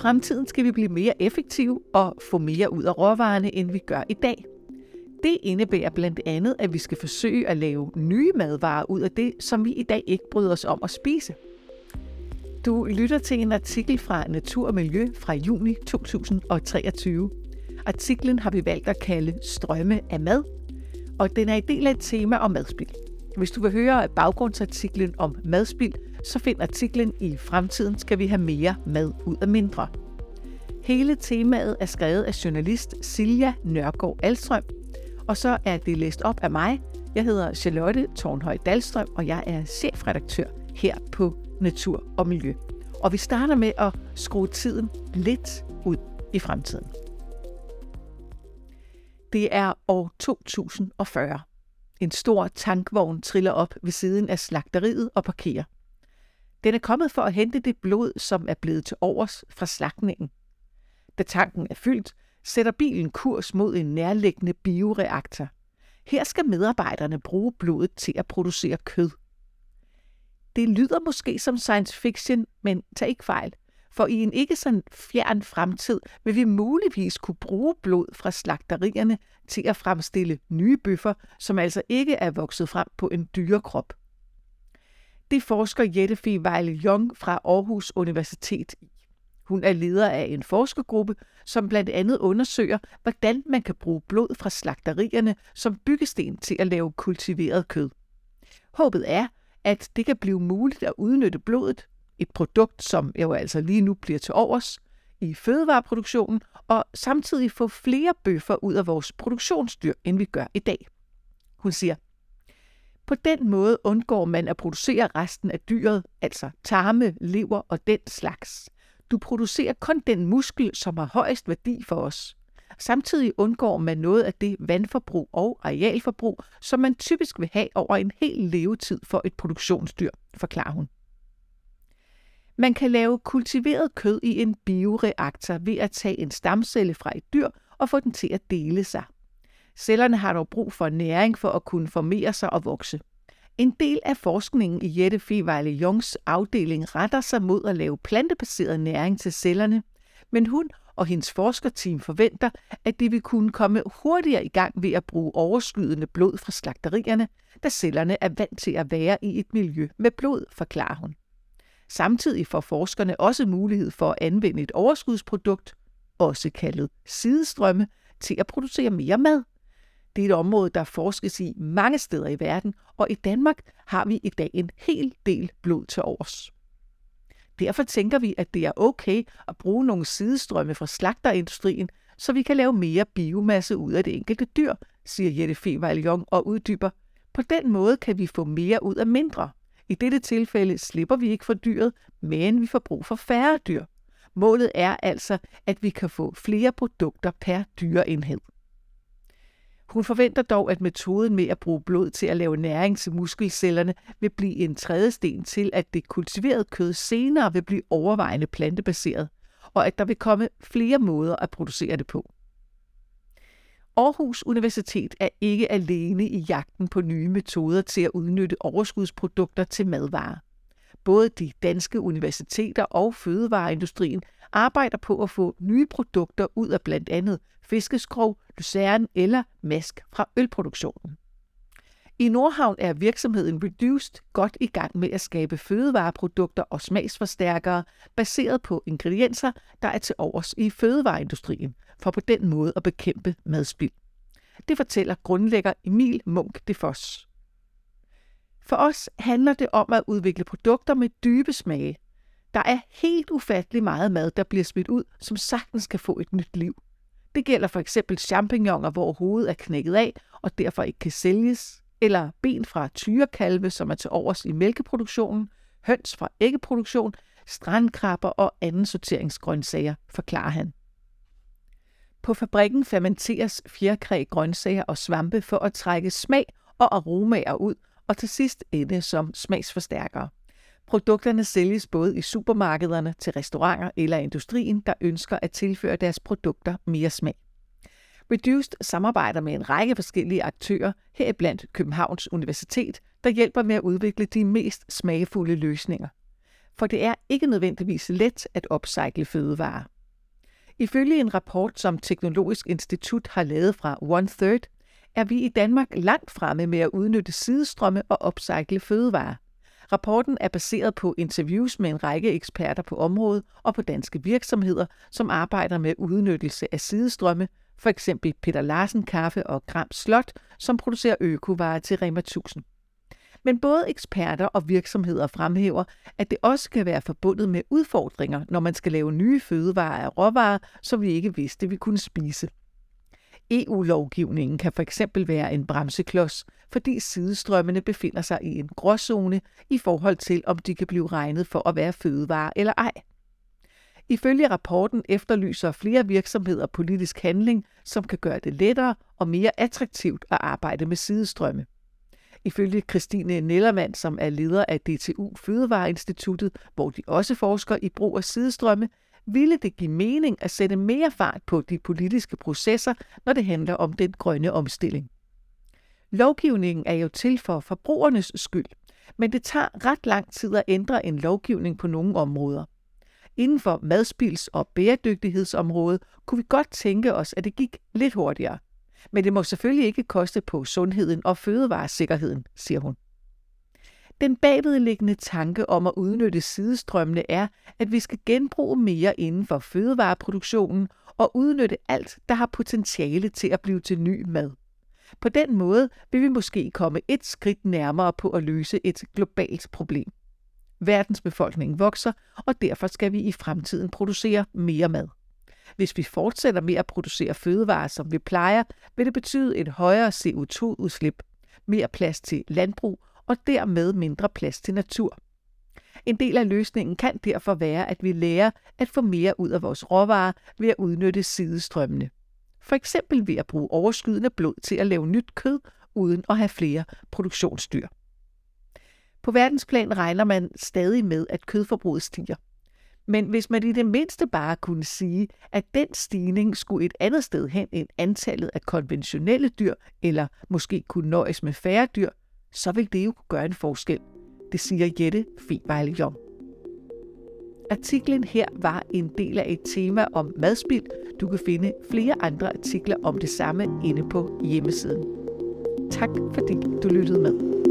fremtiden skal vi blive mere effektive og få mere ud af råvarerne, end vi gør i dag. Det indebærer blandt andet, at vi skal forsøge at lave nye madvarer ud af det, som vi i dag ikke bryder os om at spise. Du lytter til en artikel fra Natur og Miljø fra juni 2023. Artiklen har vi valgt at kalde Strømme af mad, og den er en del af et tema om madspil. Hvis du vil høre baggrundsartiklen om madspild, så find artiklen i Fremtiden skal vi have mere mad ud af mindre. Hele temaet er skrevet af journalist Silja Nørgaard Alstrøm, og så er det læst op af mig. Jeg hedder Charlotte Tornhøj Dalstrøm, og jeg er chefredaktør her på Natur og Miljø. Og vi starter med at skrue tiden lidt ud i fremtiden. Det er år 2040. En stor tankvogn triller op ved siden af slagteriet og parkerer. Den er kommet for at hente det blod, som er blevet til overs fra slagtningen. Da tanken er fyldt, sætter bilen kurs mod en nærliggende bioreaktor. Her skal medarbejderne bruge blodet til at producere kød. Det lyder måske som science fiction, men tag ikke fejl. For i en ikke så fjern fremtid vil vi muligvis kunne bruge blod fra slagterierne til at fremstille nye bøffer, som altså ikke er vokset frem på en dyrekrop. Det forsker Jette Fie Vejle Jong fra Aarhus Universitet i. Hun er leder af en forskergruppe, som blandt andet undersøger, hvordan man kan bruge blod fra slagterierne som byggesten til at lave kultiveret kød. Håbet er, at det kan blive muligt at udnytte blodet, et produkt, som jo altså lige nu bliver til overs, i fødevareproduktionen, og samtidig få flere bøffer ud af vores produktionsdyr, end vi gør i dag. Hun siger, på den måde undgår man at producere resten af dyret, altså tarme, lever og den slags. Du producerer kun den muskel, som har højst værdi for os. Samtidig undgår man noget af det vandforbrug og arealforbrug, som man typisk vil have over en hel levetid for et produktionsdyr, forklarer hun. Man kan lave kultiveret kød i en bioreaktor ved at tage en stamcelle fra et dyr og få den til at dele sig. Cellerne har dog brug for næring for at kunne formere sig og vokse. En del af forskningen i Jette Fevejle Jongs afdeling retter sig mod at lave plantebaseret næring til cellerne, men hun og hendes forskerteam forventer, at de vil kunne komme hurtigere i gang ved at bruge overskydende blod fra slagterierne, da cellerne er vant til at være i et miljø med blod, forklarer hun. Samtidig får forskerne også mulighed for at anvende et overskudsprodukt, også kaldet sidestrømme, til at producere mere mad. Det er et område, der forskes i mange steder i verden, og i Danmark har vi i dag en hel del blod til overs. Derfor tænker vi, at det er okay at bruge nogle sidestrømme fra slagterindustrien, så vi kan lave mere biomasse ud af det enkelte dyr, siger Jette Fevejl og uddyber. På den måde kan vi få mere ud af mindre. I dette tilfælde slipper vi ikke for dyret, men vi får brug for færre dyr. Målet er altså, at vi kan få flere produkter per dyreenhed. Hun forventer dog, at metoden med at bruge blod til at lave næring til muskelcellerne vil blive en tredje sten til, at det kultiverede kød senere vil blive overvejende plantebaseret, og at der vil komme flere måder at producere det på. Aarhus Universitet er ikke alene i jagten på nye metoder til at udnytte overskudsprodukter til madvarer. Både de danske universiteter og fødevareindustrien arbejder på at få nye produkter ud af blandt andet fiskeskrog, lucerne eller mask fra ølproduktionen. I Nordhavn er virksomheden Reduced godt i gang med at skabe fødevareprodukter og smagsforstærkere baseret på ingredienser, der er til overs i fødevareindustrien, for på den måde at bekæmpe madspild. Det fortæller grundlægger Emil Munk de Foss. For os handler det om at udvikle produkter med dybe smage. Der er helt ufattelig meget mad, der bliver smidt ud, som sagtens kan få et nyt liv. Det gælder for eksempel champignoner, hvor hovedet er knækket af og derfor ikke kan sælges, eller ben fra tyrekalve, som er til overs i mælkeproduktionen, høns fra æggeproduktion, strandkrabber og anden sorteringsgrøntsager, forklarer han. På fabrikken fermenteres fjerkræ, grøntsager og svampe for at trække smag og aromaer ud, og til sidst ende som smagsforstærkere. Produkterne sælges både i supermarkederne, til restauranter eller industrien, der ønsker at tilføre deres produkter mere smag. Reduced samarbejder med en række forskellige aktører, heriblandt Københavns Universitet, der hjælper med at udvikle de mest smagfulde løsninger. for det er ikke nødvendigvis let at upcycle fødevarer. Ifølge en rapport, som Teknologisk Institut har lavet fra One Third, er vi i Danmark langt fremme med at udnytte sidestrømme og upcycle fødevarer. Rapporten er baseret på interviews med en række eksperter på området og på danske virksomheder, som arbejder med udnyttelse af sidestrømme, for eksempel Peter Larsen Kaffe og Gram Slot, som producerer økovarer til Rema 1000. Men både eksperter og virksomheder fremhæver, at det også kan være forbundet med udfordringer, når man skal lave nye fødevarer af råvarer, som vi ikke vidste, vi kunne spise. EU-lovgivningen kan for eksempel være en bremseklods, fordi sidestrømmene befinder sig i en gråzone i forhold til, om de kan blive regnet for at være fødevarer eller ej. Ifølge rapporten efterlyser flere virksomheder politisk handling, som kan gøre det lettere og mere attraktivt at arbejde med sidestrømme. Ifølge Christine Nellermand, som er leder af DTU Fødevareinstituttet, hvor de også forsker i brug af sidestrømme, ville det give mening at sætte mere fart på de politiske processer, når det handler om den grønne omstilling. Lovgivningen er jo til for forbrugernes skyld, men det tager ret lang tid at ændre en lovgivning på nogle områder. Inden for madspils- og bæredygtighedsområdet kunne vi godt tænke os, at det gik lidt hurtigere. Men det må selvfølgelig ikke koste på sundheden og fødevaresikkerheden, siger hun. Den bagvedliggende tanke om at udnytte sidestrømmene er, at vi skal genbruge mere inden for fødevareproduktionen og udnytte alt, der har potentiale til at blive til ny mad. På den måde vil vi måske komme et skridt nærmere på at løse et globalt problem. Verdens befolkning vokser, og derfor skal vi i fremtiden producere mere mad. Hvis vi fortsætter med at producere fødevarer, som vi plejer, vil det betyde et højere CO2-udslip, mere plads til landbrug og dermed mindre plads til natur. En del af løsningen kan derfor være, at vi lærer at få mere ud af vores råvarer ved at udnytte sidestrømmene. For eksempel ved at bruge overskydende blod til at lave nyt kød, uden at have flere produktionsdyr. På verdensplan regner man stadig med, at kødforbruget stiger. Men hvis man i det mindste bare kunne sige, at den stigning skulle et andet sted hen end antallet af konventionelle dyr, eller måske kunne nøjes med færre dyr, så vil det jo gøre en forskel. Det siger Jette Febejle Jong. Artiklen her var en del af et tema om madspild. Du kan finde flere andre artikler om det samme inde på hjemmesiden. Tak fordi du lyttede med.